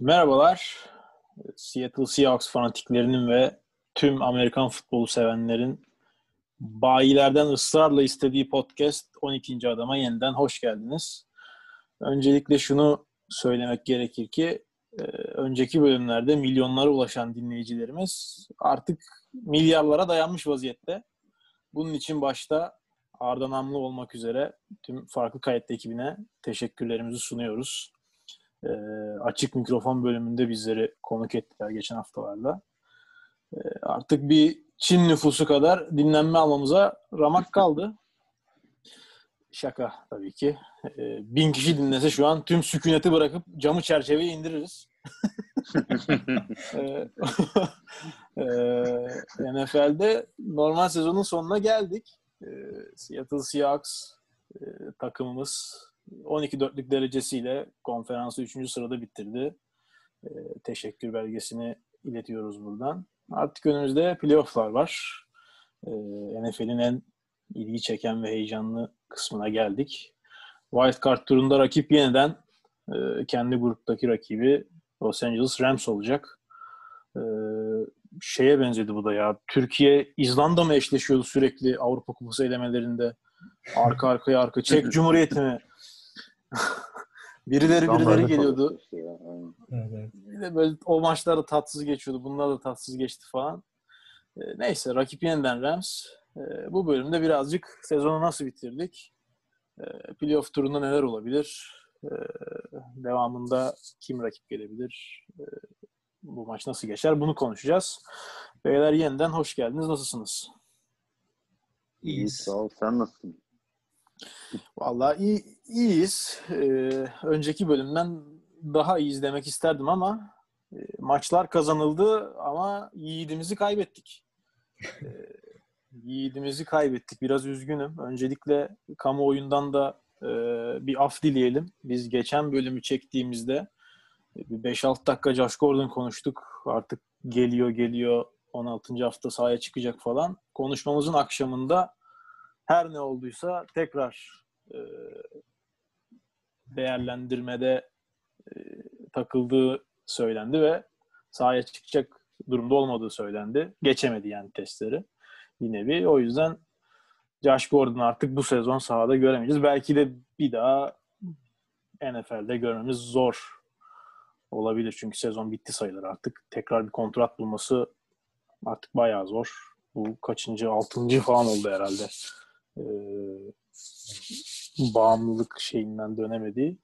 Merhabalar. Seattle Seahawks fanatiklerinin ve tüm Amerikan futbolu sevenlerin bayilerden ısrarla istediği podcast 12. adama yeniden hoş geldiniz. Öncelikle şunu söylemek gerekir ki e, önceki bölümlerde milyonlara ulaşan dinleyicilerimiz artık milyarlara dayanmış vaziyette. Bunun için başta Arda Namlı olmak üzere tüm farklı kayıt ekibine teşekkürlerimizi sunuyoruz. E, açık mikrofon bölümünde bizleri konuk ettiler geçen haftalarda. E, artık bir Çin nüfusu kadar dinlenme almamıza ramak kaldı. Şaka tabii ki. E, bin kişi dinlese şu an tüm sükuneti bırakıp camı çerçeveyi indiririz. e, e, NFL'de normal sezonun sonuna geldik. E, Seattle Seahawks e, takımımız 12-4'lük derecesiyle konferansı 3. sırada bitirdi. E, teşekkür belgesini iletiyoruz buradan. Artık önümüzde playofflar var. E, NFL'in en ilgi çeken ve heyecanlı kısmına geldik. Wildcard turunda rakip yeniden e, kendi gruptaki rakibi Los Angeles Rams olacak. E, şeye benzedi bu da ya. Türkiye İzlanda mı eşleşiyordu sürekli Avrupa Kupası elemelerinde? Arka arkaya arka. Çek Cumhuriyeti mi? birileri birileri geliyordu. Evet. Bir de böyle o maçlar da tatsız geçiyordu. Bunlar da tatsız geçti falan. E, neyse rakip yeniden Rams. E, bu bölümde birazcık sezonu nasıl bitirdik? E, playoff turunda neler olabilir? E, devamında kim rakip gelebilir? E, bu maç nasıl geçer? Bunu konuşacağız. Beyler yeniden hoş geldiniz. Nasılsınız? İyi İyiyiz. sağ ol. Sen nasılsın? Vallahi iyi, iyiyiz. Ee, önceki bölümden daha iyiyiz demek isterdim ama e, maçlar kazanıldı ama yiğidimizi kaybettik. Ee, yiğidimizi kaybettik. Biraz üzgünüm. Öncelikle kamuoyundan da e, bir af dileyelim. Biz geçen bölümü çektiğimizde e, bir 5-6 dakika Josh Gordon konuştuk. Artık geliyor geliyor 16. hafta sahaya çıkacak falan. Konuşmamızın akşamında her ne olduysa tekrar e, değerlendirmede e, takıldığı söylendi ve sahaya çıkacak durumda olmadığı söylendi. Geçemedi yani testleri bir nevi. O yüzden Josh Gordon artık bu sezon sahada göremeyeceğiz. Belki de bir daha NFL'de görmemiz zor olabilir. Çünkü sezon bitti sayılır artık. Tekrar bir kontrat bulması artık bayağı zor. Bu kaçıncı? Altıncı falan oldu herhalde. Ee, bağımlılık şeyinden dönemediği.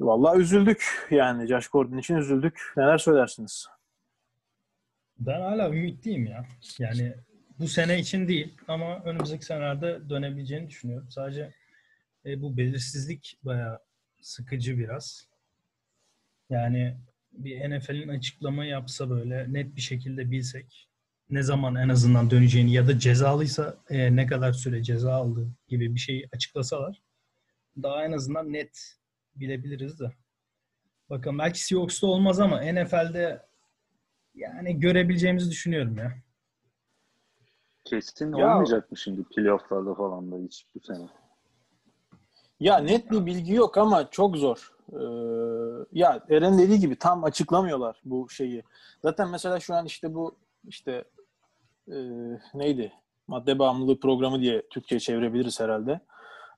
Vallahi üzüldük yani Josh Gordon için üzüldük. Neler söylersiniz? Ben hala ümitliyim ya. Yani bu sene için değil ama önümüzdeki senelerde dönebileceğini düşünüyorum. Sadece e, bu belirsizlik bayağı sıkıcı biraz. Yani bir NFL'in açıklama yapsa böyle net bir şekilde bilsek ne zaman en azından döneceğini ya da cezalıysa e, ne kadar süre ceza aldı gibi bir şey açıklasalar daha en azından net bilebiliriz de. Bakın belki Seahawks'ta olmaz ama NFL'de yani görebileceğimizi düşünüyorum ya. Kesin Ya- olmayacak mı şimdi playofflarda falan da hiç bu sene? Ya net bir bilgi yok ama çok zor. Ee, ya Eren dediği gibi tam açıklamıyorlar bu şeyi. Zaten mesela şu an işte bu işte e, neydi? Madde bağımlılığı programı diye Türkçe'ye çevirebiliriz herhalde.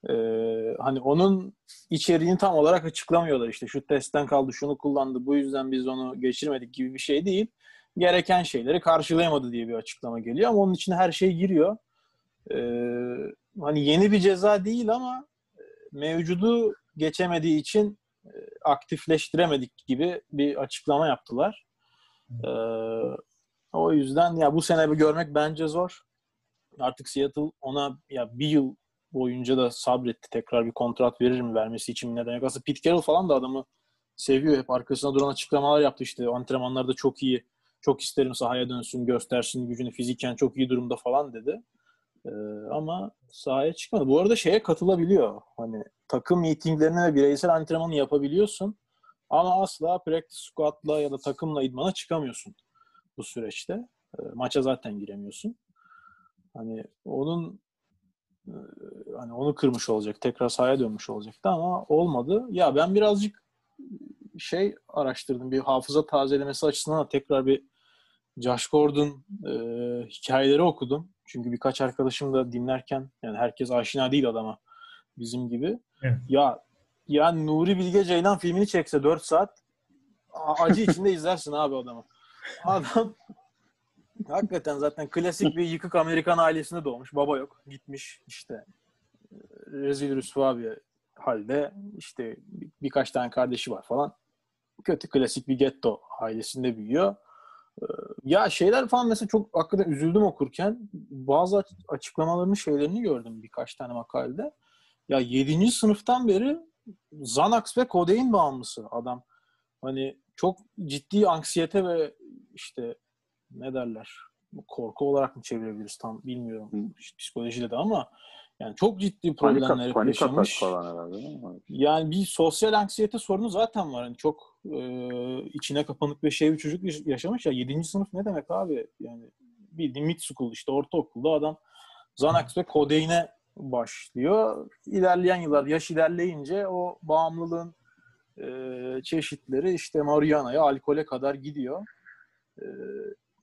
Ee, hani onun içeriğini tam olarak açıklamıyorlar. İşte şu testten kaldı, şunu kullandı, bu yüzden biz onu geçirmedik gibi bir şey değil. Gereken şeyleri karşılayamadı diye bir açıklama geliyor ama onun içine her şey giriyor. Ee, hani yeni bir ceza değil ama mevcudu geçemediği için e, aktifleştiremedik gibi bir açıklama yaptılar. Ee, o yüzden ya bu sene bir görmek bence zor. Artık Seattle ona ya bir yıl boyunca da sabretti. Tekrar bir kontrat verir mi vermesi için mi neden yok. Aslında Pete Carroll falan da adamı seviyor. Hep arkasına duran açıklamalar yaptı işte. Antrenmanlarda çok iyi. Çok isterim sahaya dönsün, göstersin gücünü fiziken çok iyi durumda falan dedi. Ee, ama sahaya çıkmadı. Bu arada şeye katılabiliyor. Hani takım meetinglerine ve bireysel antrenmanı yapabiliyorsun. Ama asla practice squad'la ya da takımla idmana çıkamıyorsun bu süreçte. Ee, maça zaten giremiyorsun. Hani onun e, hani onu kırmış olacak. Tekrar sahaya dönmüş olacaktı ama olmadı. Ya ben birazcık şey araştırdım. Bir hafıza tazelemesi açısından da tekrar bir Josh Gordon e, hikayeleri okudum. Çünkü birkaç arkadaşım da dinlerken yani herkes aşina değil adama bizim gibi. Evet. Ya ya Nuri Bilge Ceylan filmini çekse 4 saat acı içinde izlersin abi adamı. Adam hakikaten zaten klasik bir yıkık Amerikan ailesinde doğmuş. Baba yok. Gitmiş işte e, rezil rüsva bir halde işte bir- birkaç tane kardeşi var falan. Kötü klasik bir getto ailesinde büyüyor. Ee, Ya şeyler falan mesela çok hakikaten üzüldüm okurken. Bazı aç- açıklamalarını şeylerini gördüm birkaç tane makalede. Ya 7. sınıftan beri Xanax ve kodein bağımlısı adam. Hani çok ciddi anksiyete ve işte ne derler korku olarak mı çevirebiliriz tam bilmiyorum İşte psikolojide de ama yani çok ciddi problemler panik yaşamış. falan herhalde? Yani bir sosyal anksiyete sorunu zaten var. Yani çok e, içine kapanık ve şey bir çocuk yaş- yaşamış ya. 7. sınıf ne demek abi? Yani bildiğin mid school işte ortaokulda adam Xanax ve kodeine başlıyor. İlerleyen yıllar yaş ilerleyince o bağımlılığın e, çeşitleri işte marihuana'ya, alkole kadar gidiyor.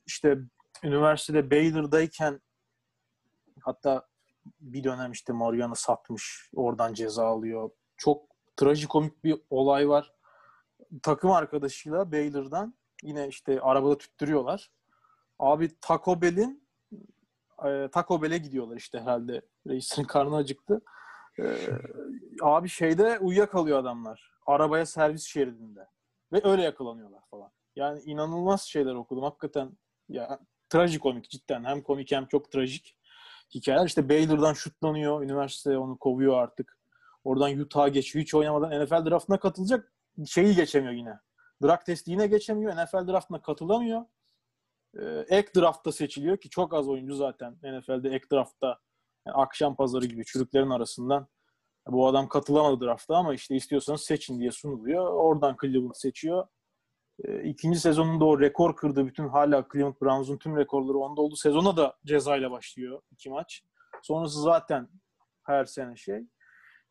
İşte üniversitede Baylor'dayken hatta bir dönem işte marihuana satmış. Oradan ceza alıyor. Çok trajikomik bir olay var. Takım arkadaşıyla Baylor'dan yine işte arabada tüttürüyorlar. Abi Taco Bell'in e, Taco Bell'e gidiyorlar işte herhalde. Reisin karnı acıktı. E, abi şeyde uyuyakalıyor adamlar. Arabaya servis şeridinde. Ve öyle yakalanıyorlar falan. Yani inanılmaz şeyler okudum. Hakikaten ya trajikomik cidden. Hem komik hem çok trajik hikayeler. İşte Baylor'dan şutlanıyor. Üniversite onu kovuyor artık. Oradan Utah'a geçiyor. Hiç oynamadan NFL draftına katılacak. Şeyi geçemiyor yine. Draft testi yine geçemiyor. NFL draftına katılamıyor. Ee, ek draftta seçiliyor ki çok az oyuncu zaten NFL'de ek draftta yani akşam pazarı gibi çürüklerin arasından bu adam katılamadı drafta ama işte istiyorsanız seçin diye sunuluyor. Oradan Cleveland seçiyor. Ee, ikinci sezonunda o rekor kırdı. Bütün hala Cleveland Browns'un tüm rekorları onda oldu. Sezona da cezayla başlıyor iki maç. Sonrası zaten her sene şey.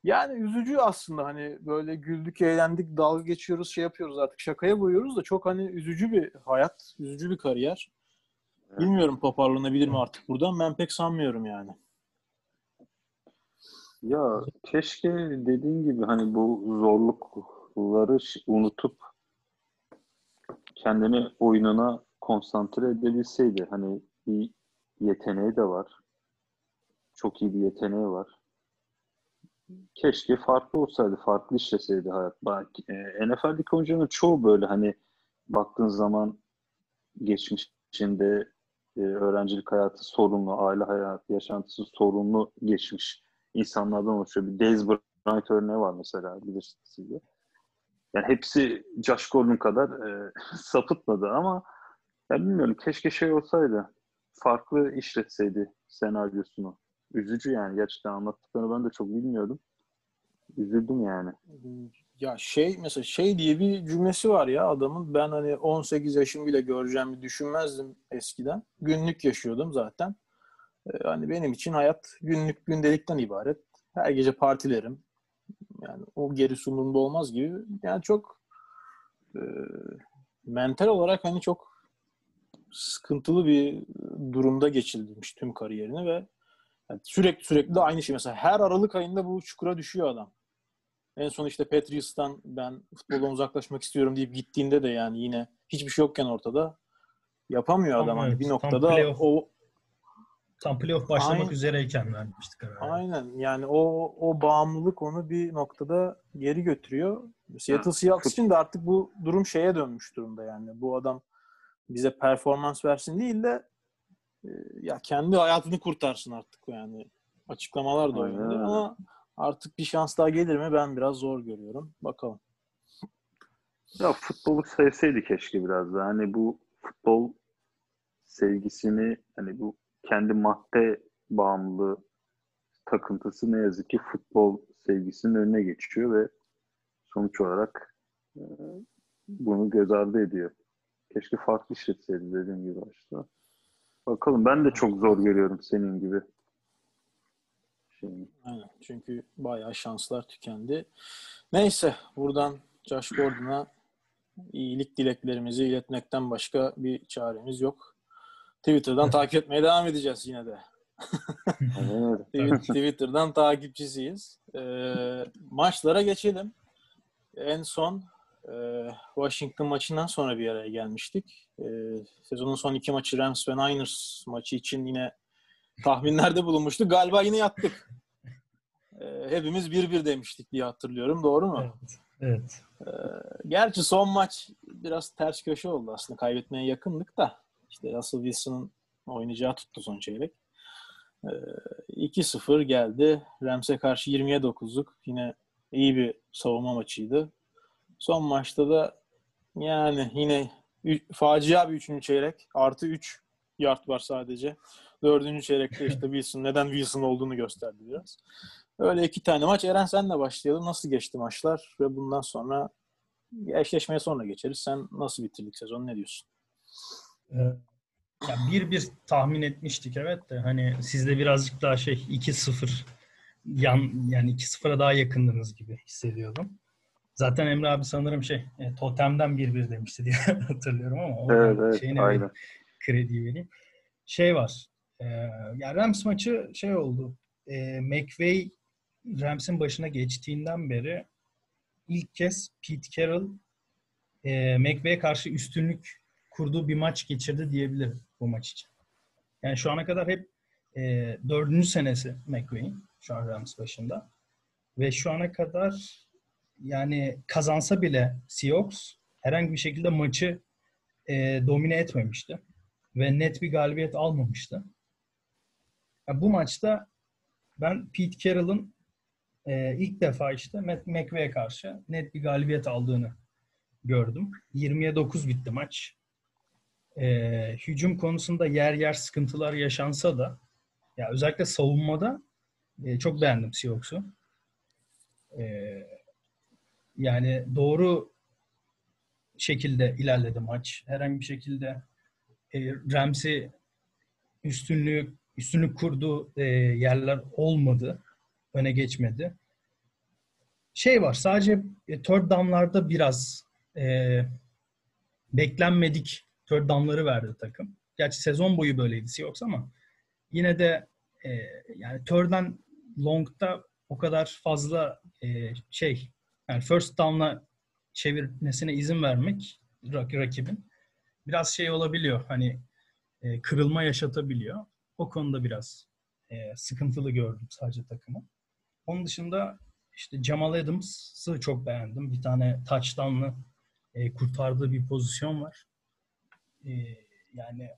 Yani üzücü aslında hani böyle güldük, eğlendik, dalga geçiyoruz, şey yapıyoruz artık şakaya boyuyoruz da çok hani üzücü bir hayat, üzücü bir kariyer. Bilmiyorum toparlanabilir mi artık buradan. Ben pek sanmıyorum yani. Ya keşke dediğin gibi hani bu zorlukları unutup kendini oyununa konsantre edebilseydi. Hani bir yeteneği de var. Çok iyi bir yeteneği var. Keşke farklı olsaydı, farklı işleseydi hayat. Bak, e, NFL'deki oyuncuların çoğu böyle hani baktığın zaman geçmişinde e, öğrencilik hayatı sorunlu, aile hayatı, yaşantısı sorunlu geçmiş insanlardan oluşuyor. Bir Dez Bryant örneği var mesela bilirsiniz diye. Yani hepsi Josh Gordon kadar e, sapıtmadı ama ya bilmiyorum keşke şey olsaydı farklı işletseydi senaryosunu. Üzücü yani gerçekten anlattıklarını ben de çok bilmiyordum. Üzüldüm yani. Ya şey mesela şey diye bir cümlesi var ya adamın ben hani 18 yaşım bile göreceğimi düşünmezdim eskiden. Günlük yaşıyordum zaten. Ee, hani benim için hayat günlük gündelikten ibaret. Her gece partilerim. Yani o geri sunumda olmaz gibi. Yani çok e, mental olarak hani çok sıkıntılı bir durumda geçirmiş tüm kariyerini ve yani sürekli sürekli de aynı şey. Mesela her Aralık ayında bu çukura düşüyor adam. En son işte Patriots'tan ben futboldan uzaklaşmak istiyorum deyip gittiğinde de yani yine hiçbir şey yokken ortada yapamıyor adam. Hani bir noktada o Tam playoff başlamak Aynen. üzereyken vermiştik kararı. aynen yani o o bağımlılık onu bir noktada geri götürüyor. Seattle Seahawks için de artık bu durum şeye dönmüş durumda yani. Bu adam bize performans versin değil de e, ya kendi hayatını kurtarsın artık yani. Açıklamalar da o Aynen yönde öyle. ama artık bir şans daha gelir mi ben biraz zor görüyorum. Bakalım. Ya futbolu sevseydi keşke biraz da. Hani bu futbol sevgisini hani bu kendi madde bağımlı takıntısı ne yazık ki futbol sevgisinin önüne geçiyor ve sonuç olarak e, bunu göz ardı ediyor. Keşke farklı işletseydi dediğim gibi başta. Bakalım ben de çok zor görüyorum senin gibi. Şeyini. Aynen. Çünkü bayağı şanslar tükendi. Neyse buradan Josh Gordon'a iyilik dileklerimizi iletmekten başka bir çaremiz yok. Twitter'dan takip etmeye devam edeceğiz yine de. Twitter'dan takipçisiyiz. Ee, maçlara geçelim. En son e, Washington maçından sonra bir araya gelmiştik. E, sezonun son iki maçı Rams ve Niners maçı için yine tahminlerde bulunmuştuk. Galiba yine yattık. E, hepimiz bir bir demiştik diye hatırlıyorum. Doğru mu? Evet. evet. E, gerçi son maç biraz ters köşe oldu aslında. Kaybetmeye yakındık da. İşte Russell Wilson'ın oynayacağı tuttu son çeyrek. E, 2-0 geldi. Rams'e karşı 20'ye 9'luk. Yine iyi bir savunma maçıydı. Son maçta da yani yine facia bir üçüncü çeyrek. Artı 3 yard var sadece. Dördüncü çeyrekte işte Wilson neden Wilson olduğunu gösterdi biraz. Öyle iki tane maç. Eren senle başlayalım. Nasıl geçti maçlar? Ve bundan sonra eşleşmeye sonra geçeriz. Sen nasıl bitirdik sezonu? Ne diyorsun? Ya bir bir tahmin etmiştik evet de hani sizde birazcık daha şey 2-0 yan yani 2-0'a daha yakındınız gibi hissediyordum. Zaten Emre abi sanırım şey e, totemden bir bir demişti diye hatırlıyorum ama evet, evet, şeyine aynen. kredi vereyim. Şey var. E, ya Rams maçı şey oldu. E, McVay Rams'in başına geçtiğinden beri ilk kez Pete Carroll e, McVay'e karşı üstünlük kurduğu bir maç geçirdi diyebilirim bu maç için. Yani şu ana kadar hep e, dördüncü senesi McVay'in şu an Rams başında. Ve şu ana kadar yani kazansa bile Seahawks herhangi bir şekilde maçı e, domine etmemişti. Ve net bir galibiyet almamıştı. Yani bu maçta ben Pete Carroll'ın e, ilk defa işte Matt McVay'e karşı net bir galibiyet aldığını gördüm. 20'ye 9 bitti maç. E, hücum konusunda yer yer sıkıntılar yaşansa da ya özellikle savunmada e, çok beğendim Seahawks'u. E, yani doğru şekilde ilerledi maç. Herhangi bir şekilde e, Ramsey üstünlüğü üstünlük kurduğu e, yerler olmadı. Öne geçmedi. Şey var sadece e, third down'larda biraz e, beklenmedik third down'ları verdi takım. Gerçi sezon boyu böyleydi Seahawks ama yine de e, yani down long'da o kadar fazla e, şey yani first down'la çevirmesine izin vermek rakibin biraz şey olabiliyor. Hani e, kırılma yaşatabiliyor. O konuda biraz e, sıkıntılı gördüm sadece takımı. Onun dışında işte Jamal Adams'ı çok beğendim. Bir tane touchdown'lı e, kurtardığı bir pozisyon var. E, yani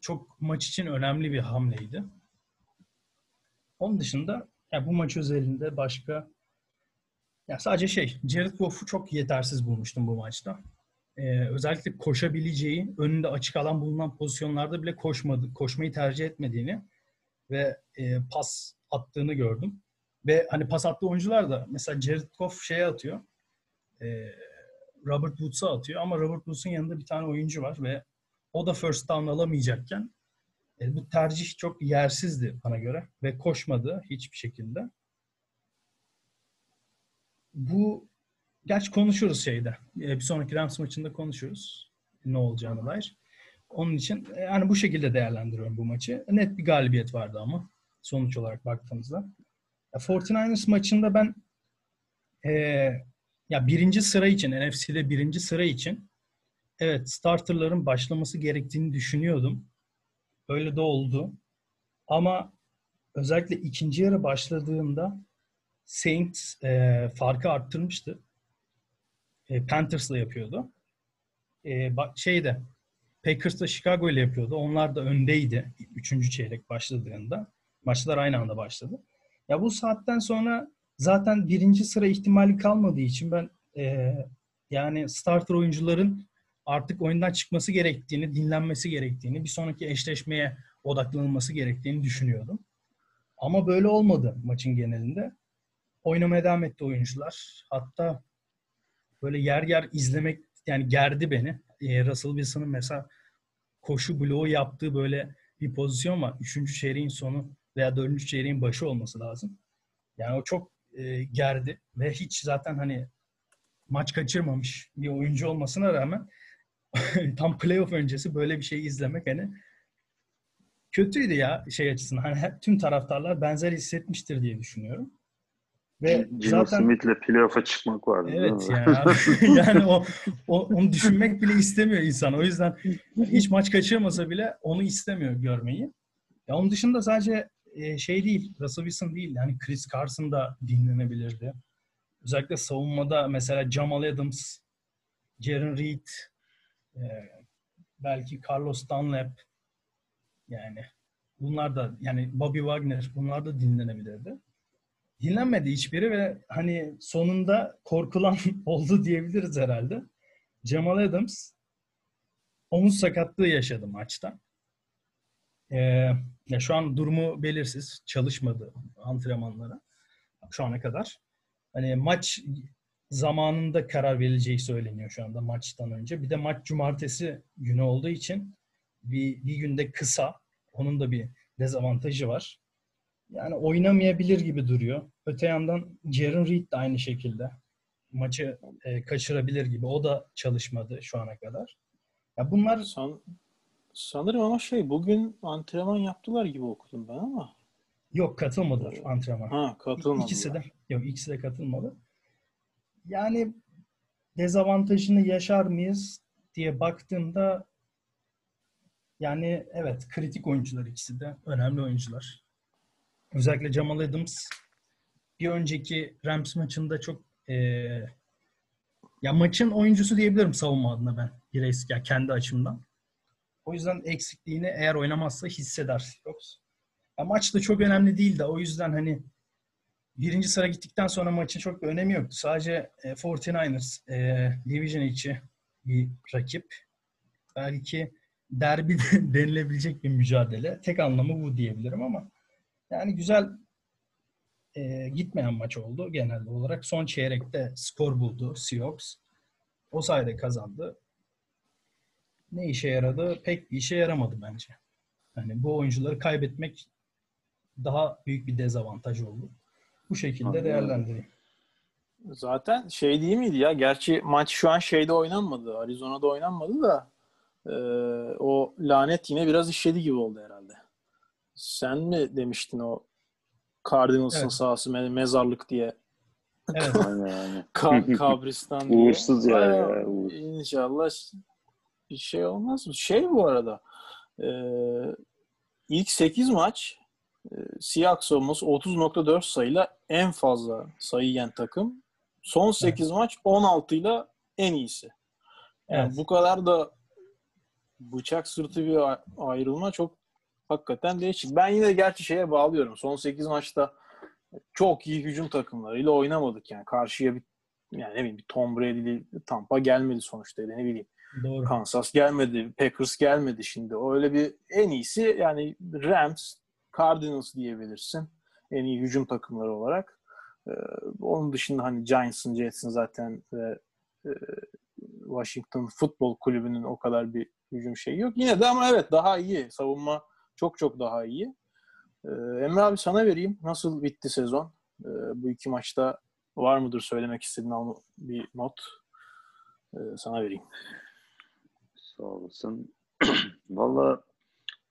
çok maç için önemli bir hamleydi. Onun dışında ya bu maç özelinde başka ya sadece şey, Jared Goff'u çok yetersiz bulmuştum bu maçta. Ee, özellikle koşabileceği, önünde açık alan bulunan pozisyonlarda bile koşmadı, koşmayı tercih etmediğini ve e, pas attığını gördüm. Ve hani pas attığı oyuncular da mesela Jared Goff şeye atıyor. E, Robert Woods'a atıyor ama Robert Woods'un yanında bir tane oyuncu var ve o da first down alamayacakken e, bu tercih çok yersizdi bana göre ve koşmadı hiçbir şekilde bu gerçi konuşuruz şeyde. E, bir sonraki Rams maçında konuşuruz ne olacağını dair. Onun için e, yani bu şekilde değerlendiriyorum bu maçı. Net bir galibiyet vardı ama sonuç olarak baktığımızda. 49ers maçında ben e, ya birinci sıra için NFC'de birinci sıra için evet starterların başlaması gerektiğini düşünüyordum. Öyle de oldu. Ama özellikle ikinci yarı başladığında Saints e, farkı arttırmıştı. E, Panthers'la yapıyordu. E, şeyde Packers'la Chicago ile yapıyordu. Onlar da öndeydi üçüncü çeyrek başladığında. Maçlar aynı anda başladı. Ya bu saatten sonra zaten birinci sıra ihtimali kalmadığı için ben e, yani starter oyuncuların artık oyundan çıkması gerektiğini, dinlenmesi gerektiğini, bir sonraki eşleşmeye odaklanılması gerektiğini düşünüyordum. Ama böyle olmadı maçın genelinde oynamaya devam etti oyuncular. Hatta böyle yer yer izlemek yani gerdi beni. Ee, Russell Wilson'ın mesela koşu bloğu yaptığı böyle bir pozisyon var. Üçüncü çeyreğin sonu veya dördüncü çeyreğin başı olması lazım. Yani o çok e, gerdi ve hiç zaten hani maç kaçırmamış bir oyuncu olmasına rağmen tam playoff öncesi böyle bir şey izlemek hani kötüydü ya şey açısından. Hani tüm taraftarlar benzer hissetmiştir diye düşünüyorum. Ve Gino zaten Smith'le playoff'a çıkmak vardı. Evet yani, yani o, o onu düşünmek bile istemiyor insan. O yüzden hiç maç kaçırmasa bile onu istemiyor görmeyi. Ya onun dışında sadece e, şey değil, Russell Wilson değil. Yani Chris Carson da dinlenebilirdi. Özellikle savunmada mesela Jamal Adams, Jaren Reed, e, belki Carlos Dunlap yani bunlar da yani Bobby Wagner bunlar da dinlenebilirdi. Dinlenmedi hiçbiri ve hani sonunda korkulan oldu diyebiliriz herhalde. Jamal Adams omuz sakatlığı yaşadı maçta. Ee, ya şu an durumu belirsiz. Çalışmadı antrenmanlara şu ana kadar. Hani maç zamanında karar verileceği söyleniyor şu anda maçtan önce. Bir de maç cumartesi günü olduğu için bir, bir günde kısa. Onun da bir dezavantajı var. Yani oynamayabilir gibi duruyor. Öte yandan Jaren Reed de aynı şekilde maçı e, kaçırabilir gibi. O da çalışmadı şu ana kadar. Ya bunlar San, sanırım ama şey bugün antrenman yaptılar gibi okudum ben ama. Yok katılmadılar antrenman. Ha katılmadılar. İkisi de yok ikisi de katılmadı. Yani dezavantajını yaşar mıyız diye baktığımda yani evet kritik oyuncular ikisi de önemli oyuncular. Özellikle Jamal Adams bir önceki Rams maçında çok e, ya maçın oyuncusu diyebilirim savunma adına ben bireysel ya kendi açımdan. O yüzden eksikliğini eğer oynamazsa hisseder Seahawks. Ya maç da çok önemli değil de o yüzden hani birinci sıra gittikten sonra maçın çok bir önemi yoktu. Sadece e, 49ers e, Division içi bir rakip. Belki derbi denilebilecek bir mücadele. Tek anlamı bu diyebilirim ama yani güzel e, gitmeyen maç oldu genelde olarak. Son çeyrekte skor buldu Seahawks. O sayede kazandı. Ne işe yaradı? Pek bir işe yaramadı bence. Yani bu oyuncuları kaybetmek daha büyük bir dezavantaj oldu. Bu şekilde Anladım. değerlendireyim. Zaten şey değil miydi ya? Gerçi maç şu an şeyde oynanmadı. Arizona'da oynanmadı da e, o lanet yine biraz işledi gibi oldu herhalde. Sen mi demiştin o Cardinals'ın evet. sahası me- mezarlık diye? Evet. aynen, Ka- kabristan diye. Uğursuz ya. ya İnşallah şey olmaz mı? Şey bu arada e, ilk 8 maç e, olması 30.4 sayıyla en fazla sayı yiyen takım. Son 8 evet. maç 16 ile en iyisi. Yani evet. bu kadar da bıçak sırtı bir ayrılma çok hakikaten değişik. Ben yine gerçi şeye bağlıyorum. Son 8 maçta çok iyi hücum takımlarıyla oynamadık yani. Karşıya bir yani ne bileyim bir Tom Brady'li Tampa gelmedi sonuçta ne bileyim. Doğru. Kansas gelmedi, Packers gelmedi şimdi. Öyle bir en iyisi yani Rams, Cardinals diyebilirsin. En iyi hücum takımları olarak. Ee, onun dışında hani Giants'ın, Jets'in zaten ve e, Washington Futbol Kulübü'nün o kadar bir hücum şeyi yok. Yine de ama evet daha iyi. Savunma çok çok daha iyi. Ee, Emre abi sana vereyim. Nasıl bitti sezon? Ee, bu iki maçta var mıdır söylemek istediğin bir not? Ee, sana vereyim. Sağ olasın. Valla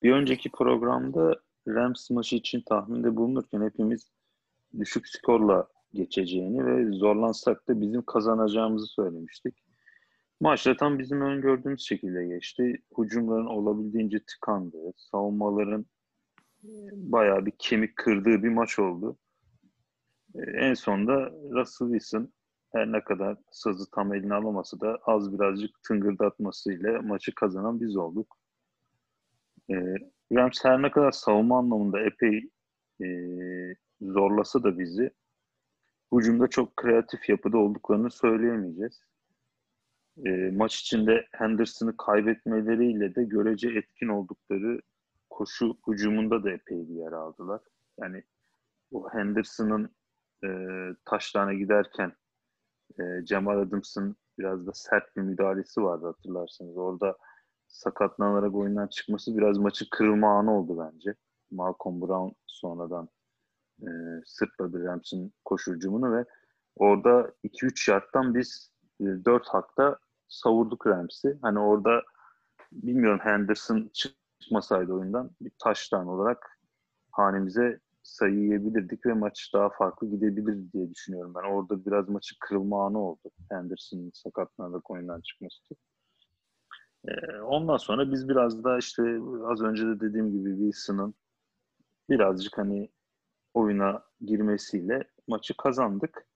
bir önceki programda Rams maçı için tahminde bulunurken hepimiz düşük skorla geçeceğini ve zorlansak da bizim kazanacağımızı söylemiştik. Maçta tam bizim öngördüğümüz şekilde geçti. Hücumların olabildiğince tıkandığı, savunmaların bayağı bir kemik kırdığı bir maç oldu. Ee, en sonunda Russell Wilson her ne kadar sazı tam eline alaması da az birazcık tıngırdatmasıyla maçı kazanan biz olduk. Ee, Rams her ne kadar savunma anlamında epey e, zorlasa da bizi hücumda çok kreatif yapıda olduklarını söyleyemeyeceğiz. E, maç içinde Henderson'ı kaybetmeleriyle de görece etkin oldukları koşu hücumunda da epey bir yer aldılar. Yani o Henderson'ın e, taşlarına giderken e, Cemal Adams'ın biraz da sert bir müdahalesi vardı hatırlarsanız. Orada sakatlanarak oyundan çıkması biraz maçı kırılma anı oldu bence. Malcolm Brown sonradan e, sırtladı Rams'in koşu ve orada 2-3 yardtan biz dört hakta savurduk Rams'i. Hani orada bilmiyorum Henderson çıkmasaydı oyundan bir taştan olarak hanemize sayı yiyebilirdik ve maç daha farklı gidebilir diye düşünüyorum. Ben orada biraz maçı kırılma anı oldu. Henderson'ın sakatlanarak oyundan çıkması. Ee, ondan sonra biz biraz da işte az önce de dediğim gibi Wilson'ın birazcık hani oyuna girmesiyle maçı kazandık.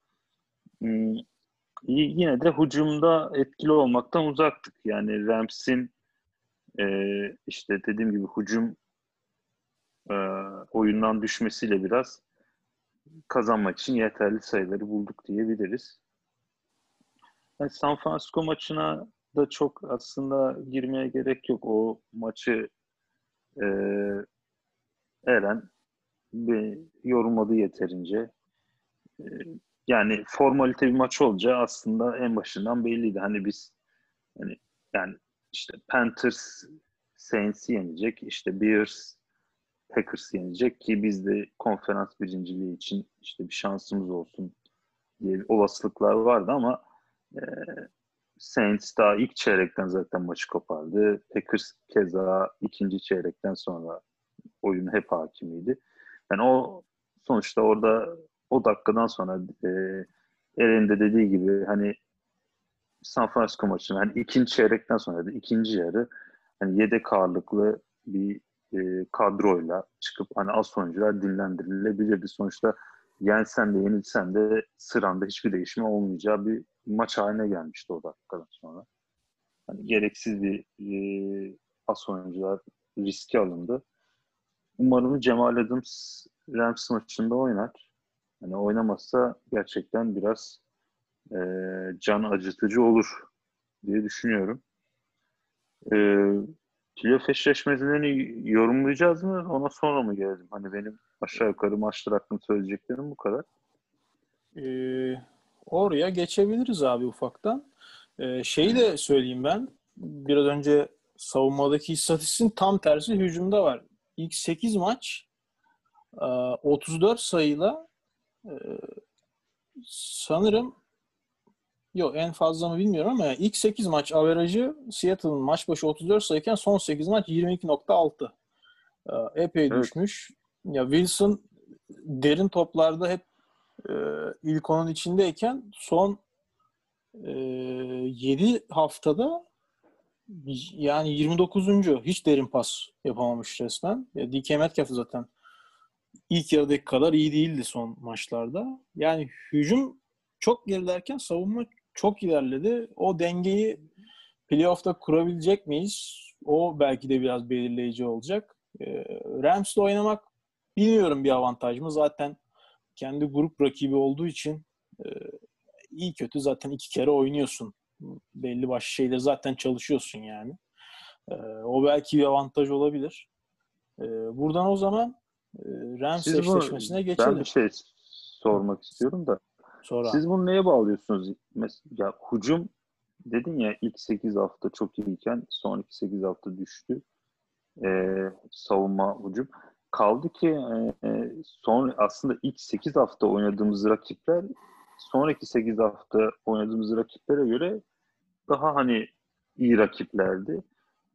Hmm, yine de hücumda etkili olmaktan uzaktık. Yani Rams'in e, işte dediğim gibi hücum e, oyundan düşmesiyle biraz kazanmak için yeterli sayıları bulduk diyebiliriz. Yani San Francisco maçına da çok aslında girmeye gerek yok. O maçı e, Eren bir yorumladı yeterince. E, yani formalite bir maç olunca aslında en başından belliydi. Hani biz hani yani işte Panthers Saints'i yenecek, işte Bears Packers yenecek ki biz de konferans birinciliği için işte bir şansımız olsun diye olasılıklar vardı ama e, Saints daha ilk çeyrekten zaten maçı kopardı. Packers keza ikinci çeyrekten sonra oyun hep hakimiydi. Yani o sonuçta orada o dakikadan sonra e, Eren'in de dediği gibi hani San Francisco maçının hani ikinci çeyrekten sonra da ikinci yarı hani yedek ağırlıklı bir e, kadroyla çıkıp hani az oyuncular dinlendirilebilirdi. Sonuçta yensen de yenilsen de sıranda hiçbir değişme olmayacağı bir maç haline gelmişti o dakikadan sonra. Hani gereksiz bir e, as oyuncular riski alındı. Umarım Cemal Adams Rams maçında oynar. Hani oynamazsa gerçekten biraz e, can acıtıcı olur diye düşünüyorum. E, playoff eşleşmelerini yorumlayacağız mı? Ona sonra mı gelelim? Hani benim aşağı yukarı maçlar hakkında söyleyeceklerim bu kadar. Ee, oraya geçebiliriz abi ufaktan. Ee, şeyi de söyleyeyim ben. Biraz önce savunmadaki istatistiğin tam tersi hücumda var. İlk 8 maç 34 e, sayıyla e, sanırım Yok en fazla mı bilmiyorum ama ilk 8 maç averajı Seattle'ın maç başı 34 sayıken son 8 maç 22.6. Ee, epey evet. düşmüş. Ya Wilson derin toplarda hep e, ilk onun içindeyken son e, 7 haftada yani 29. hiç derin pas yapamamış resmen. Ya DK Metcalf zaten ilk yarıdaki kadar iyi değildi son maçlarda. Yani hücum çok gerilerken savunma çok ilerledi. O dengeyi playoff'ta kurabilecek miyiz? O belki de biraz belirleyici olacak. Ee, Rams'le oynamak bilmiyorum bir avantaj mı. Zaten kendi grup rakibi olduğu için e, iyi kötü zaten iki kere oynuyorsun. Belli başlı şeyleri zaten çalışıyorsun yani. E, o belki bir avantaj olabilir. E, buradan o zaman e, Rams eşleşmesine geçelim. Ben bir şey sormak istiyorum da Sonra. Siz bunu neye bağlıyorsunuz? Mesela hücum dedin ya ilk 8 hafta çok iyiyken sonraki 8 hafta düştü. Ee, savunma hücum. Kaldı ki e, son aslında ilk 8 hafta oynadığımız rakipler sonraki 8 hafta oynadığımız rakiplere göre daha hani iyi rakiplerdi.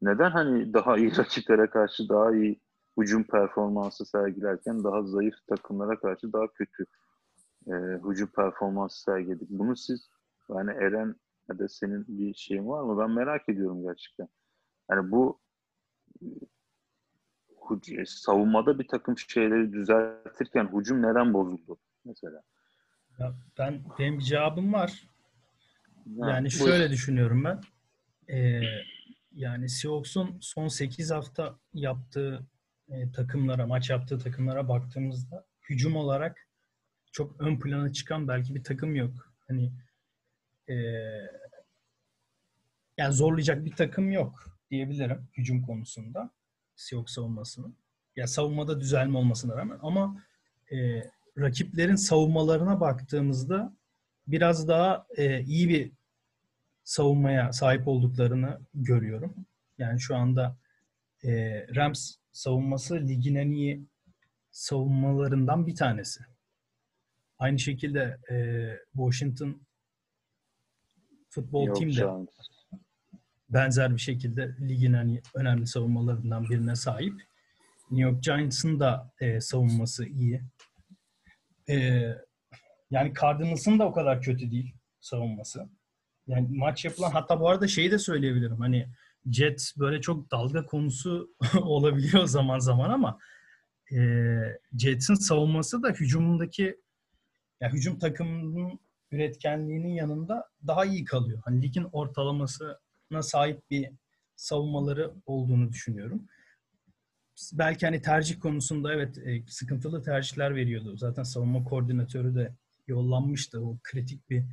Neden hani daha iyi rakiplere karşı daha iyi hücum performansı sergilerken daha zayıf takımlara karşı daha kötü e, hücum performansı sergiledik. Bunu siz yani Eren ya da senin bir şeyin var mı? Ben merak ediyorum gerçekten. Yani bu e, savunmada bir takım şeyleri düzeltirken hücum neden bozuldu mesela? Ya ben benim bir cevabım var. Yani, yani şöyle düşünüyorum ben. Ee, yani Seahawks'un son 8 hafta yaptığı e, takımlara, maç yaptığı takımlara baktığımızda hücum olarak çok ön plana çıkan belki bir takım yok. Hani e, yani zorlayacak bir takım yok diyebilirim hücum konusunda. Seahawks savunmasının. Ya savunmada düzelme olmasına rağmen ama e, rakiplerin savunmalarına baktığımızda biraz daha e, iyi bir savunmaya sahip olduklarını görüyorum. Yani şu anda e, Rams savunması ligin en iyi savunmalarından bir tanesi. Aynı şekilde e, Washington Futbol Yok Team de benzer bir şekilde ligin hani önemli savunmalarından birine sahip. New York Giants'ın da e, savunması iyi. E, yani Cardinals'ın da o kadar kötü değil savunması. Yani maç yapılan hatta bu arada şeyi de söyleyebilirim. Hani Jets böyle çok dalga konusu olabiliyor zaman zaman ama e, Jets'in savunması da hücumundaki ya hücum takımının üretkenliğinin yanında daha iyi kalıyor. Hani ligin ortalamasına sahip bir savunmaları olduğunu düşünüyorum. Belki hani tercih konusunda evet e, sıkıntılı tercihler veriyordu. Zaten savunma koordinatörü de yollanmıştı o kritik bir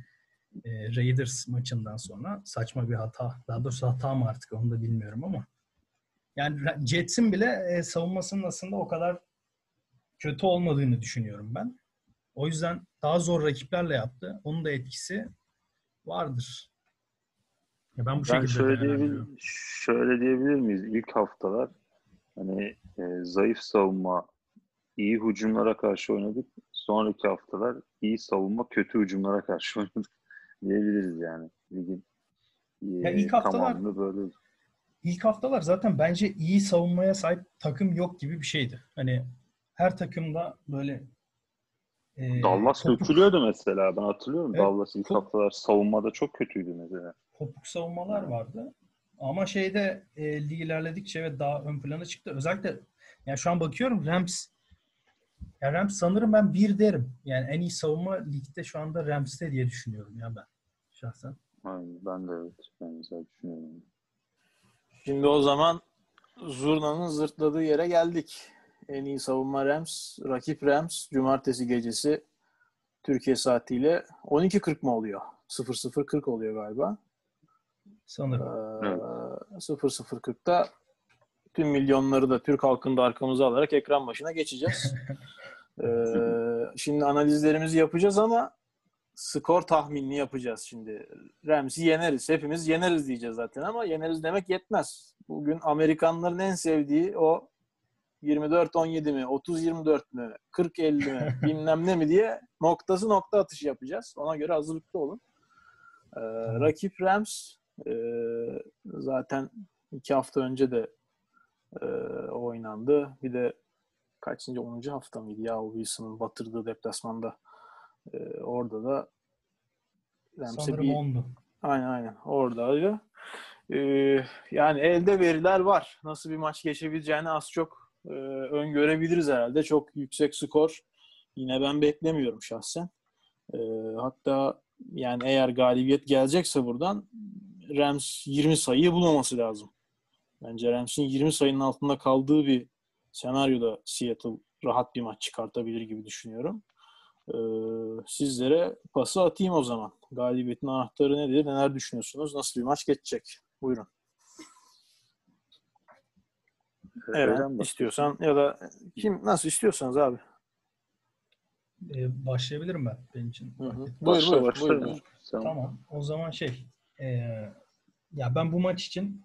e, Raiders maçından sonra. Saçma bir hata. Daha doğrusu hata mı artık onu da bilmiyorum ama. Yani Jets'in bile e, savunmasının aslında o kadar kötü olmadığını düşünüyorum ben. O yüzden daha zor rakiplerle yaptı. Onun da etkisi vardır. Ya ben bu Ben şekilde şöyle, değerlendiriyorum. diyebil şöyle diyebilir miyiz? İlk haftalar hani e, zayıf savunma, iyi hücumlara karşı oynadık. Sonraki haftalar iyi savunma, kötü hücumlara karşı oynadık diyebiliriz yani. Ligin e, Ya ilk haftalar- böyle. İlk haftalar zaten bence iyi savunmaya sahip takım yok gibi bir şeydi. Hani her takımda böyle e, Dallas kopuk- dökülüyordu mesela. Ben hatırlıyorum. Evet, Dallas ilk çok- haftalar savunmada çok kötüydü mesela. kopuk savunmalar vardı. Ama şeyde e, lig ilerledikçe ve daha ön plana çıktı. Özellikle yani şu an bakıyorum Rams ya Rams sanırım ben bir derim. Yani en iyi savunma ligde şu anda Rams'te diye düşünüyorum ya ben şahsen. Aynen, ben de evet. Benzer düşünüyorum. Şimdi o zaman Zurna'nın zırtladığı yere geldik. En iyi savunma Rams, rakip Rams cumartesi gecesi Türkiye saatiyle 12.40 mı oluyor? 00.40 oluyor galiba. Sanırım. Ee, 00.40'da tüm milyonları da Türk halkını da arkamıza alarak ekran başına geçeceğiz. Ee, şimdi analizlerimizi yapacağız ama skor tahminini yapacağız şimdi. Rams'i yeneriz. Hepimiz yeneriz diyeceğiz zaten ama yeneriz demek yetmez. Bugün Amerikanların en sevdiği o 24-17 mi, 30-24 mü, 40-50 mi, bilmem ne mi diye noktası nokta atışı yapacağız. Ona göre hazırlıklı olun. Ee, rakip Rams e, zaten iki hafta önce de e, oynandı. Bir de kaçıncı 10. hafta mıydı ya o Wilson'ın batırdığı deplasmanda. E, orada da Rams'e Sanırım bir, ondu. Aynen aynen. Orada ee, yani elde veriler var. Nasıl bir maç geçebileceğini az çok e, öngörebiliriz herhalde. Çok yüksek skor yine ben beklemiyorum şahsen. E, hatta yani eğer galibiyet gelecekse buradan Rams 20 sayıyı bulmaması lazım. Bence Rams'in 20 sayının altında kaldığı bir senaryoda Seattle rahat bir maç çıkartabilir gibi düşünüyorum. Ee, sizlere pası atayım o zaman. Galibiyetin anahtarı nedir? Neler düşünüyorsunuz? Nasıl bir maç geçecek? Buyurun. Öyle Evet, istiyorsan ya da kim nasıl istiyorsanız abi. E, başlayabilirim ben benim için. Hı Başla, buyur, başla. buyur, buyur. Sen- Tamam. O zaman şey e, ya ben bu maç için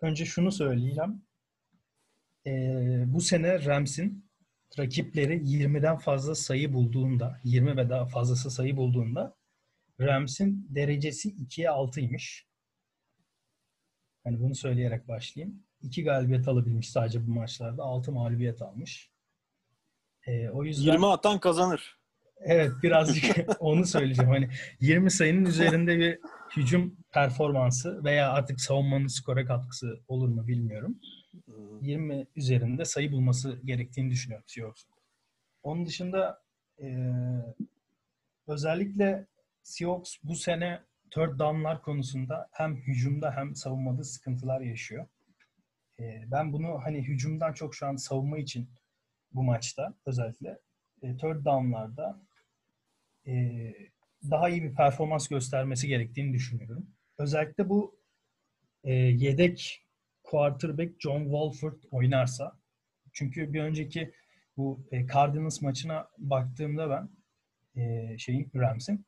önce şunu söyleyeceğim. E, bu sene Rams'in rakipleri 20'den fazla sayı bulduğunda 20 ve daha fazlası sayı bulduğunda Rams'in derecesi 2'ye 6'ymış. Hani bunu söyleyerek başlayayım. 2 galibiyet alabilmiş sadece bu maçlarda. 6 mağlubiyet almış. E, o yüzden 20 atan kazanır. Evet birazcık onu söyleyeceğim. Hani 20 sayının üzerinde bir hücum performansı veya artık savunmanın skora katkısı olur mu bilmiyorum. 20 üzerinde sayı bulması gerektiğini düşünüyorum Seahawks'un. Onun dışında e, özellikle Seahawks bu sene third down'lar konusunda hem hücumda hem savunmada sıkıntılar yaşıyor. E, ben bunu hani hücumdan çok şu an savunma için bu maçta özellikle e, third down'larda e, daha iyi bir performans göstermesi gerektiğini düşünüyorum. Özellikle bu e, yedek quarterback John Wolford oynarsa çünkü bir önceki bu e, Cardinals maçına baktığımda ben e, şeyin Rams'in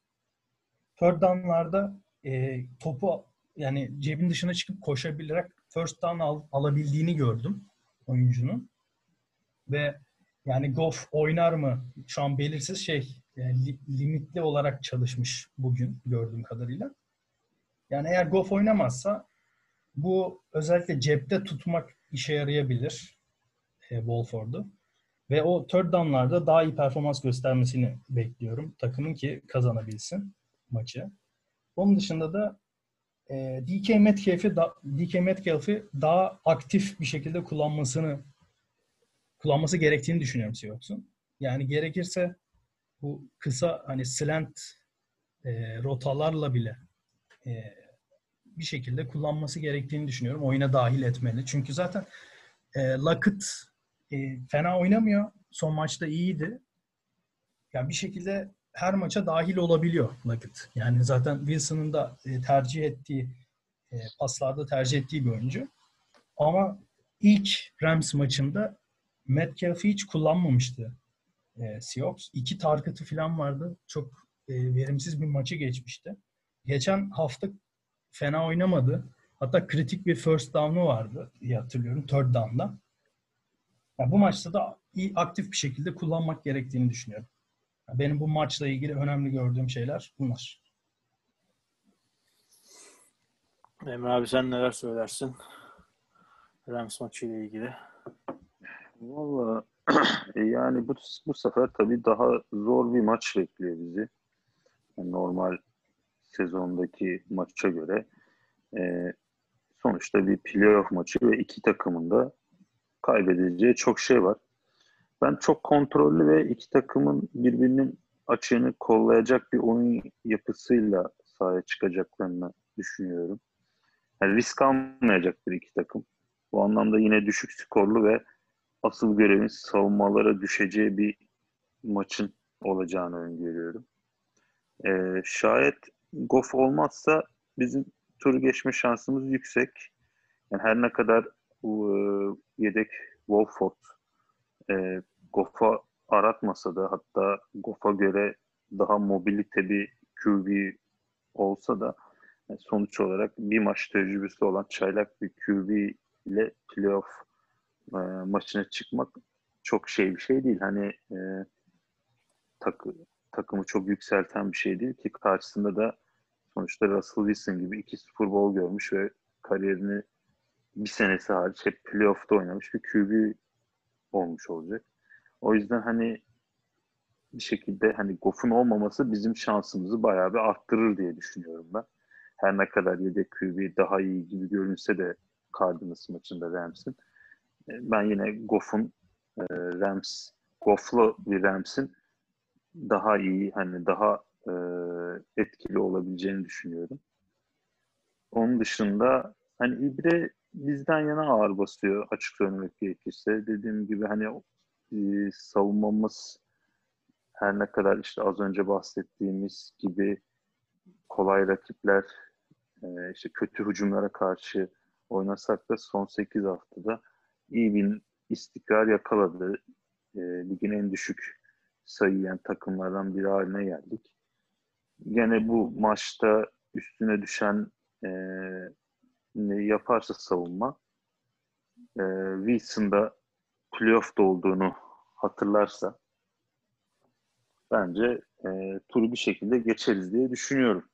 third down'larda e, topu yani cebin dışına çıkıp koşabilerek first down al- alabildiğini gördüm oyuncunun. Ve yani Goff oynar mı? Şu an belirsiz şey yani li- limitli olarak çalışmış bugün gördüğüm kadarıyla. Yani eğer Goff oynamazsa bu özellikle cepte tutmak işe yarayabilir e, Wolford'u. Ve o third down'larda daha iyi performans göstermesini bekliyorum. Takımın ki kazanabilsin maçı. Onun dışında da e, DK Metcalf'i da, DK Metcalf'i daha aktif bir şekilde kullanmasını kullanması gerektiğini düşünüyorum Seahawks'un. Yani gerekirse bu kısa hani slant e, rotalarla bile e, bir şekilde kullanması gerektiğini düşünüyorum. Oyuna dahil etmeli. Çünkü zaten e, Lockett e, fena oynamıyor. Son maçta iyiydi. Yani bir şekilde her maça dahil olabiliyor Lockett. Yani zaten Wilson'ın da e, tercih ettiği e, paslarda tercih ettiği bir oyuncu. Ama ilk Rams maçında Metcalf'i hiç kullanmamıştı e, Seahawks. İki target'ı falan vardı. Çok e, verimsiz bir maçı geçmişti. Geçen hafta fena oynamadı. Hatta kritik bir first down'u vardı diye hatırlıyorum. Third down'da. Yani bu maçta da iyi, aktif bir şekilde kullanmak gerektiğini düşünüyorum. Benim bu maçla ilgili önemli gördüğüm şeyler bunlar. Emre abi sen neler söylersin? Rams maçı ile ilgili. Valla yani bu, bu sefer tabii daha zor bir maç bekliyor bizi. Yani normal sezondaki maça göre. E, sonuçta bir playoff maçı ve iki takımın da kaybedeceği çok şey var. Ben çok kontrollü ve iki takımın birbirinin açığını kollayacak bir oyun yapısıyla sahaya çıkacaklarını düşünüyorum. Yani risk almayacaktır iki takım. Bu anlamda yine düşük skorlu ve asıl görevin savunmalara düşeceği bir maçın olacağını öngörüyorum. Ee, şayet Goff olmazsa bizim turu geçme şansımız yüksek. Yani her ne kadar e, yedek Wolford e, Goff'a aratmasa da hatta Goff'a göre daha mobilite bir QB olsa da yani sonuç olarak bir maç tecrübesi olan çaylak bir QB ile playoff e, maçına çıkmak çok şey bir şey değil. Hani e, takı, takımı çok yükselten bir şey değil ki karşısında da sonuçta Russell Wilson gibi iki Super Bowl görmüş ve kariyerini bir senesi hariç hep playoff'ta oynamış bir QB olmuş olacak. O yüzden hani bir şekilde hani Goff'un olmaması bizim şansımızı bayağı bir arttırır diye düşünüyorum ben. Her ne kadar yedek QB daha iyi gibi görünse de Cardinals maçında Rams'in. E, ben yine Goff'un e, Rams, Goff'lu bir Rams'in daha iyi hani daha e, etkili olabileceğini düşünüyorum. Onun dışında hani İbre bizden yana ağır basıyor açık söylemek gerekirse. Dediğim gibi hani e, savunmamız her ne kadar işte az önce bahsettiğimiz gibi kolay rakipler e, işte kötü hücumlara karşı oynasak da son 8 haftada iyi bir istikrar yakaladı. E, ligin en düşük sayı yiyen takımlardan biri haline geldik. Gene bu maçta üstüne düşen e, yaparsa savunma e, Wilson'da playoff'da olduğunu hatırlarsa bence e, turu bir şekilde geçeriz diye düşünüyorum.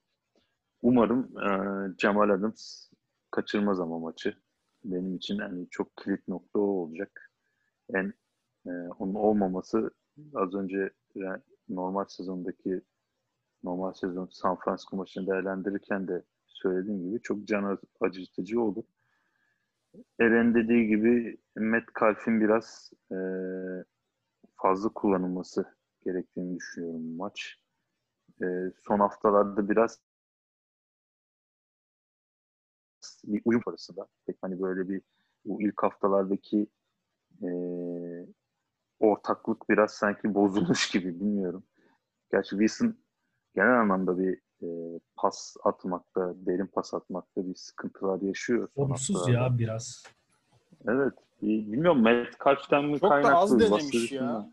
Umarım e, Cemal Adams kaçırmaz ama maçı. Benim için yani çok kilit nokta o olacak. En e, onun olmaması az önce yani normal sezondaki normal sezon San Francisco maçını değerlendirirken de söylediğim gibi çok can acıtıcı olur. Eren dediği gibi Metcalf'in biraz e, fazla kullanılması gerektiğini düşünüyorum maç. E, son haftalarda biraz bir uyum arasında. Pek hani böyle bir bu ilk haftalardaki e, ortaklık biraz sanki bozulmuş gibi bilmiyorum. Gerçi Wilson genel anlamda bir e, pas atmakta, derin pas atmakta bir sıkıntılar yaşıyor. Olumsuz ya biraz. Evet. Bilmiyorum Metcalf'ten mi Çok kaynaklı? da az denemiş ya.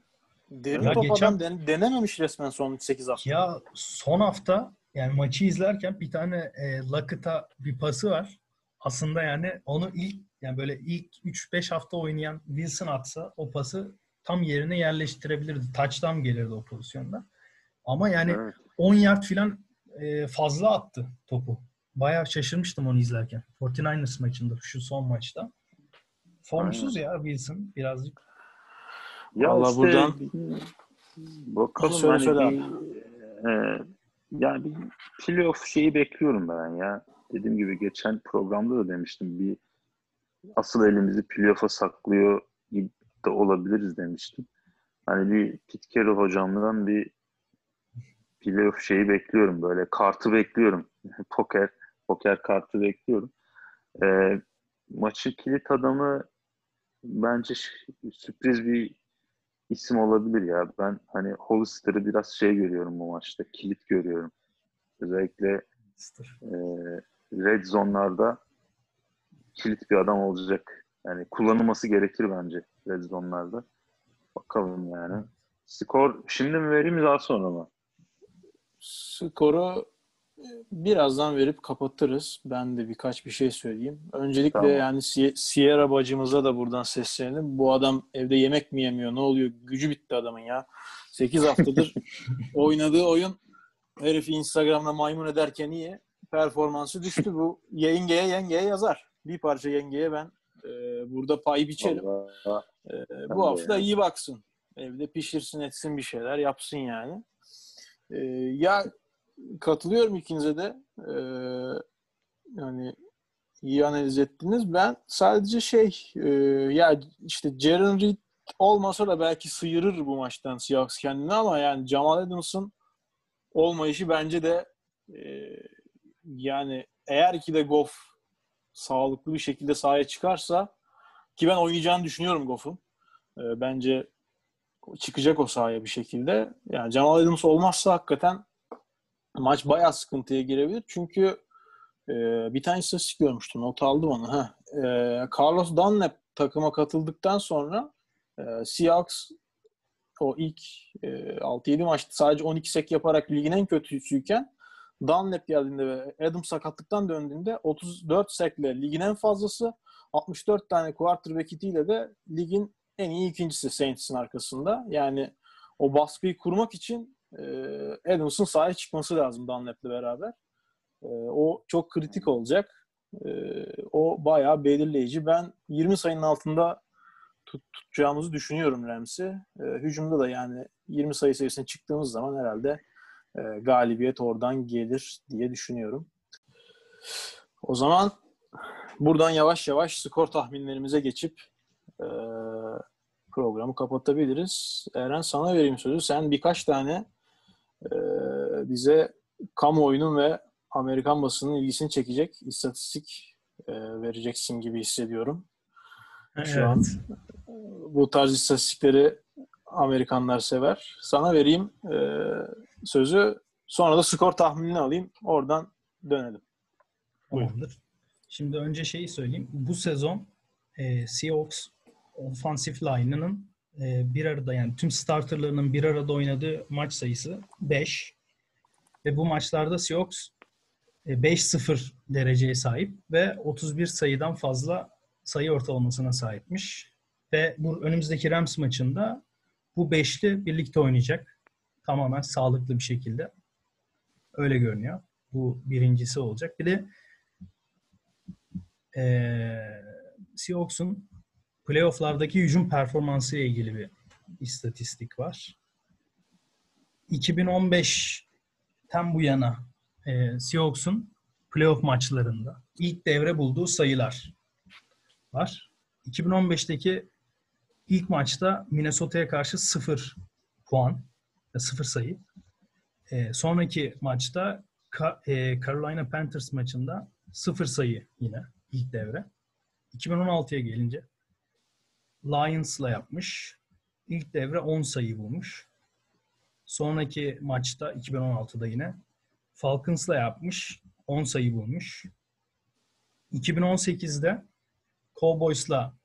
Derin Ya top geçen- adam den- denememiş resmen son 8 hafta. Ya son hafta yani maçı izlerken bir tane e, Lockett'a bir pası var. Aslında yani onu ilk yani böyle ilk 3-5 hafta oynayan Wilson atsa o pası tam yerine yerleştirebilirdi. Touchdown gelirdi o pozisyonda. Ama yani Evet. 10 yard falan e, fazla attı topu bayağı şaşırmıştım onu izlerken. 49ers maçında şu son maçta. Formsuz ya Wilson birazcık. Ya Vallahi işte buradan- bakalım Söyle, hani söyle bir, e, yani bir playoff şeyi bekliyorum ben ya. Dediğim gibi geçen programda da demiştim bir asıl elimizi playoff'a saklıyor gibi de olabiliriz demiştim. Hani bir Carroll hocamdan bir playoff şeyi bekliyorum böyle kartı bekliyorum. poker poker kartı bekliyorum. E, maçın kilit adamı bence sürpriz bir isim olabilir ya. Ben hani Hollister'ı biraz şey görüyorum bu maçta. Kilit görüyorum. Özellikle e, red zone'larda kilit bir adam olacak. Yani kullanılması gerekir bence red zone'larda. Bakalım yani. Skor şimdi mi vereyim daha sonra mı? Skoru e, birazdan verip kapatırız. Ben de birkaç bir şey söyleyeyim. Öncelikle Tamam. yani Sie- Sierra bacımıza da buradan seslenelim. Bu adam evde yemek mi yemiyor? Ne oluyor? Gücü bitti adamın ya. 8 haftadır oynadığı oyun herifi Instagram'da maymun ederken iyi. Performansı düştü. Bu yengeye yengeye yazar. Bir parça yengeye ben e, burada pay biçerim. Vallahi Ben bu hafta yani. iyi baksın. Evde pişirsin etsin bir şeyler yapsın yani. Ee, ya katılıyorum ikinize de. Ee, yani iyi analiz ettiniz. Ben sadece şey e, ya işte Jaren Reed olmasa da belki sıyırır bu maçtan Seahawks kendini ama yani Jamal Adams'ın olmayışı bence de e, yani eğer ki de Goff sağlıklı bir şekilde sahaya çıkarsa ki ben oynayacağını düşünüyorum Goff'un. E, bence çıkacak o sahaya bir şekilde. Yani Jamal Adams olmazsa hakikaten maç bayağı sıkıntıya girebilir. Çünkü e, bir tane istatistik görmüştüm. Not aldım onu. E, Carlos Dunlap takıma katıldıktan sonra e, Seahawks o ilk e, 6-7 maçta sadece 12 sek yaparak ligin en kötüsüyken Dunlap geldiğinde ve Adam sakatlıktan döndüğünde 34 sekle ligin en fazlası 64 tane quarterback hitiyle de ligin en iyi ikincisi Saints'in arkasında. Yani o baskıyı kurmak için e, Adams'ın sahaya çıkması lazım Dunlap'le beraber. E, o çok kritik olacak. E, o bayağı belirleyici. Ben 20 sayının altında tut, tutacağımızı düşünüyorum Rams'i. E, hücumda da yani 20 sayı seviyesine çıktığımız zaman herhalde e, galibiyet oradan gelir diye düşünüyorum. O zaman buradan yavaş yavaş skor tahminlerimize geçip e, programı kapatabiliriz. Eren sana vereyim sözü. Sen birkaç tane e, bize kamuoyunun ve Amerikan basının ilgisini çekecek istatistik e, vereceksin gibi hissediyorum. Şu an bu tarz istatistikleri Amerikanlar sever. Sana vereyim e, sözü. Sonra da skor tahminini alayım. Oradan dönelim. Tamamdır. Şimdi önce şeyi söyleyeyim. Bu sezon e, Seahawks offensive line'ının e, bir arada yani tüm starterlarının bir arada oynadığı maç sayısı 5. Ve bu maçlarda Seahawks e, 5-0 dereceye sahip ve 31 sayıdan fazla sayı ortalamasına sahipmiş. Ve bu önümüzdeki Rams maçında bu beşli birlikte oynayacak. Tamamen sağlıklı bir şekilde. Öyle görünüyor. Bu birincisi olacak. Bir de eee Seahawks'un playofflardaki hücum performansı ile ilgili bir istatistik var. 2015'ten bu yana e, Seahawks'un playoff maçlarında ilk devre bulduğu sayılar var. 2015'teki ilk maçta Minnesota'ya karşı 0 puan, 0 sayı. E, sonraki maçta e, Carolina Panthers maçında 0 sayı yine ilk devre. 2016'ya gelince Lions'la yapmış. İlk devre 10 sayı bulmuş. Sonraki maçta 2016'da yine Falcons'la yapmış. 10 sayı bulmuş. 2018'de Cowboys'la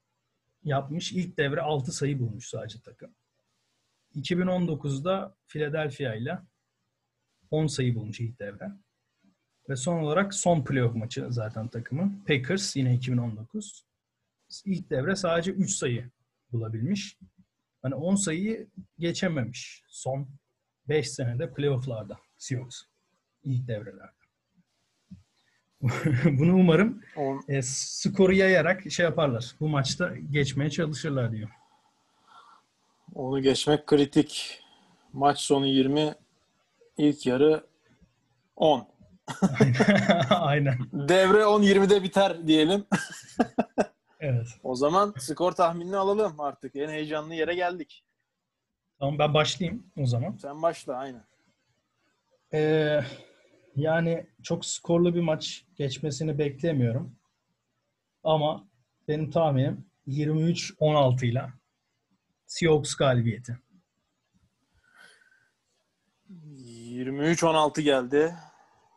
yapmış. İlk devre 6 sayı bulmuş sadece takım. 2019'da Philadelphia ile 10 sayı bulmuş ilk devre. Ve son olarak son playoff maçı zaten takımın. Packers yine 2019. İlk devre sadece 3 sayı bulabilmiş. Hani 10 sayıyı geçememiş son 5 senede playofflarda Seahawks ilk devrelerde. Bunu umarım e, skoru yayarak şey yaparlar. Bu maçta geçmeye çalışırlar diyor. onu geçmek kritik. Maç sonu 20, ilk yarı 10. Aynen. Devre 10-20'de biter diyelim. Evet. O zaman skor tahminini alalım artık. En heyecanlı yere geldik. Tamam ben başlayayım o zaman. Sen başla aynen. Ee, yani çok skorlu bir maç geçmesini beklemiyorum. Ama benim tahminim 23-16 ile Seahawks galibiyeti. 23-16 geldi.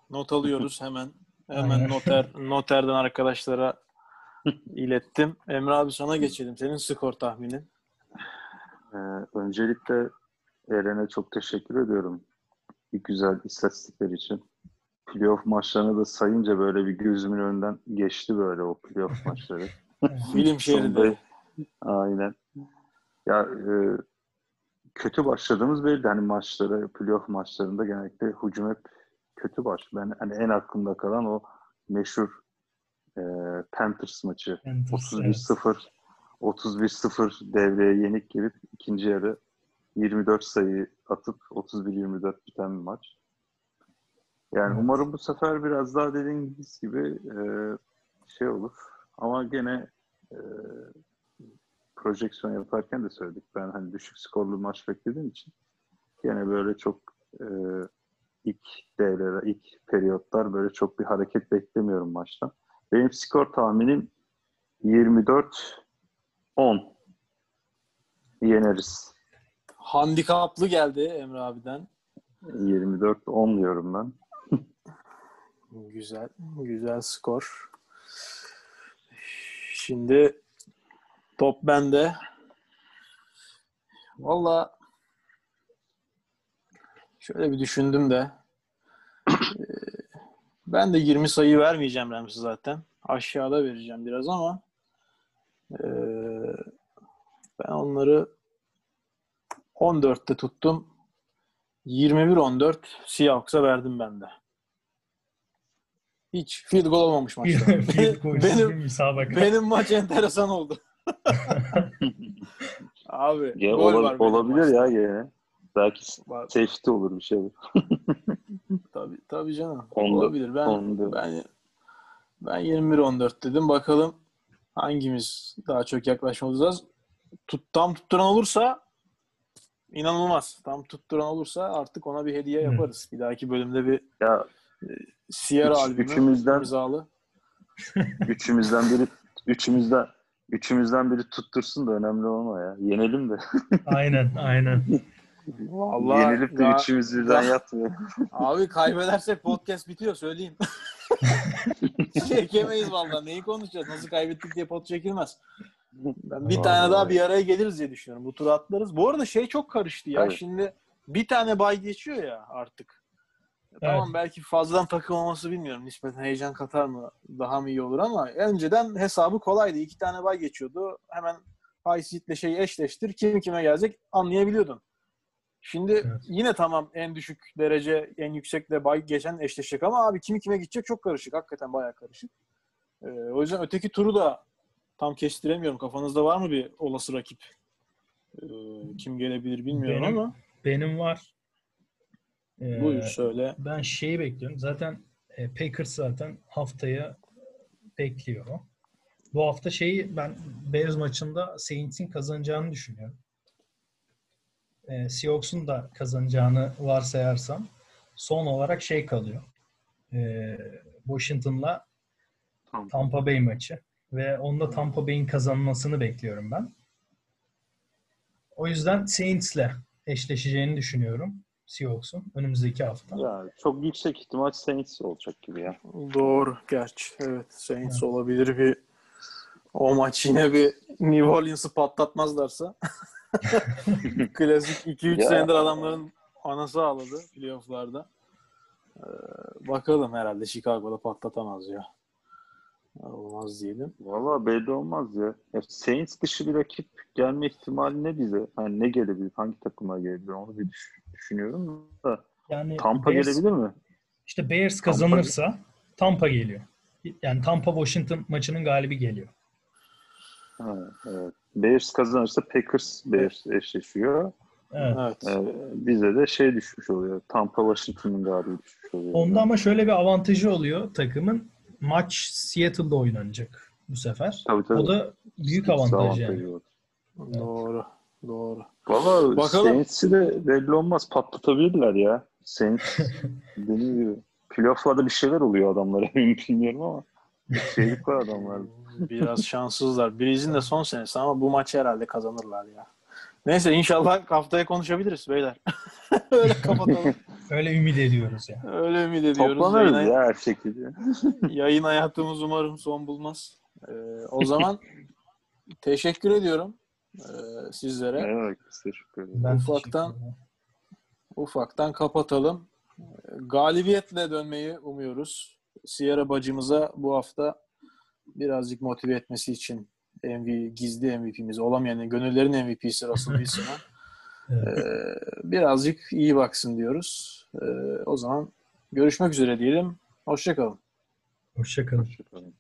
Not alıyoruz hemen. Hemen Aynen. noter noterden arkadaşlara ilettim. Emre abi sana geçelim. Senin skor tahminin. Ee, öncelikle Eren'e çok teşekkür ediyorum. Bir güzel istatistikler için. Playoff maçlarını da sayınca böyle bir gözümün önünden geçti böyle o playoff maçları. Film şeridi. Aynen. Ya e, kötü başladığımız belli. Hani maçlara, playoff maçlarında genellikle hücum hep kötü baş. Ben hani en aklımda kalan o meşhur e, Panthers maçı. Panthers, 31-0 31-0 devreye yenik girip ikinci yarı 24 sayı atıp 31-24 biten bir maç. Yani Evet. umarım bu sefer biraz daha dediğiniz gibi e, şey olur. Ama gene e, projeksiyon yaparken de söyledik. Ben hani düşük skorlu maç beklediğim için gene böyle çok e, ilk devreler, ilk periyotlar böyle çok bir hareket beklemiyorum maçtan. Benim skor tahminim 24 10 yeneriz. Handikaplı geldi Emre abiden. 24 10 diyorum ben. Güzel. Güzel skor. Şimdi top bende. Valla şöyle bir düşündüm de ben de 20 sayı vermeyeceğim Rams'e zaten. Aşağıda vereceğim biraz ama eee, ben onları 14'te tuttum. 21-14 Seahawks'a verdim ben de. Hiç field goal olmamış maçta. Benim, benim maç enteresan oldu. Abi Ya, gol ola- olabilir maçta. ya gene. Belki safety olur bir şey olur. Tabii, tabii canım. Onda- olabilir. Ben onda. ben ben 21-14 dedim. Bakalım hangimiz daha çok yaklaşmalıyız. Tut, tam tutturan olursa inanılmaz. Tam tutturan olursa artık ona bir hediye Hı. yaparız. Bir dahaki bölümde bir Ya Sierra Üç- albümü üçümüzden- imzalı. üçümüzden biri üçümüzden üçümüzden biri tuttursun da önemli olma ya. Yenelim de. Aynen, aynen. Vallahi Yenilip de ya- üçümüz birden ya- yatmıyor. Abi kaybedersek podcast bitiyor söyleyeyim. Çekemeyiz vallahi. Neyi konuşacağız? Nasıl kaybettik diye pot çekilmez. Ben bir tane Vallahi. daha bir araya geliriz diye düşünüyorum. Bu tur atlarız. Bu arada şey çok karıştı ya. Evet. Şimdi bir tane bay geçiyor ya artık. Tamam belki fazladan takım olması bilmiyorum. Nispeten heyecan katar mı? Daha mı iyi olur ama önceden hesabı kolaydı. İki tane bay geçiyordu. Hemen high seed'le şeyi eşleştir. Kim kime gelecek anlayabiliyordun. Şimdi Evet. yine tamam en düşük derece, en yüksekle bay geçen eşleşecek ama abi kimi kime gidecek çok karışık. Hakikaten bayağı karışık. Ee, o yüzden öteki turu da tam kestiremiyorum. Kafanızda var mı bir olası rakip? Ee, kim gelebilir bilmiyorum Benim- ama Benim var. Ee, buyur söyle. Ben şeyi bekliyorum. Zaten e, Packers zaten haftaya bekliyor. Bu hafta şeyi ben Bears maçında Saints'in kazanacağını düşünüyorum. E, Seahawks'un da kazanacağını varsayarsam son olarak şey kalıyor. E, Washington'la. Tampa Bay maçı. Ve onda Tampa Bay'in kazanmasını bekliyorum ben. O yüzden Saints'le eşleşeceğini düşünüyorum Seahawks'un önümüzdeki hafta. Ya çok yüksek ihtimal Saints olacak gibi ya. Doğru gerçi. Evet Saints olabilir bir o maç yine bir New Orleans'ı patlatmazlarsa. Klasik 2-3 Ya. senedir adamların anası ağladı playofflarda. Ee, bakalım herhalde Chicago'da patlatamaz ya. Olmaz diyelim. Valla belli olmaz ya. ya. Saints dışı bir rakip gelme ihtimali ne bize? Hani ne gelebilir? Hangi takıma gelebilir? Onu bir düş- düşünüyorum da. Yani Tampa Bears- gelebilir mi? İşte Bears kazanırsa Tampa geliyor. yani Tampa Washington maçının galibi geliyor. Ha, evet. Bears kazanırsa Packers Bears eşleşiyor. Evet. Evet. Ee, bize de şey düşmüş oluyor. Tampa Washington'ın galibi düşmüş oluyor. Onda ama şöyle bir avantajı oluyor takımın. Maç Seattle'da oynanacak bu sefer. Tabii, tabii. O da büyük avantaj yani. avantajı var. Doğru. Doğru. Valla. Saints'i de belli olmaz. Patlatabilirler ya. Saints dediğim gibi. Playoff'larda bir şeyler oluyor adamlara. Bilmiyorum ama. Şeylik var adamlarda. Biraz şanssızlar. Breeze'in de son senesi ama bu maçı herhalde kazanırlar ya. Neyse inşallah haftaya konuşabiliriz beyler. Öyle kapatalım. Öyle ümit ediyoruz ya. Öyle ümit ediyoruz. Toplanırız Yayın, ya her şekilde. yayın hayatımız umarım son bulmaz. Ee, o zaman teşekkür ediyorum ee, sizlere. Evet, teşekkür ederim. Ben Ufaktan- teşekkür ederim. Ufaktan kapatalım. Galibiyetle dönmeyi umuyoruz. Sierra bacımıza bu hafta birazcık motive etmesi için MV, gizli MVP'miz olamayan gönüllerin MVP'si Russell Wilson'a Evet. ee, birazcık iyi baksın diyoruz. Ee, o zaman görüşmek üzere diyelim. Hoşçakalın. Hoşçakalın. Ederim.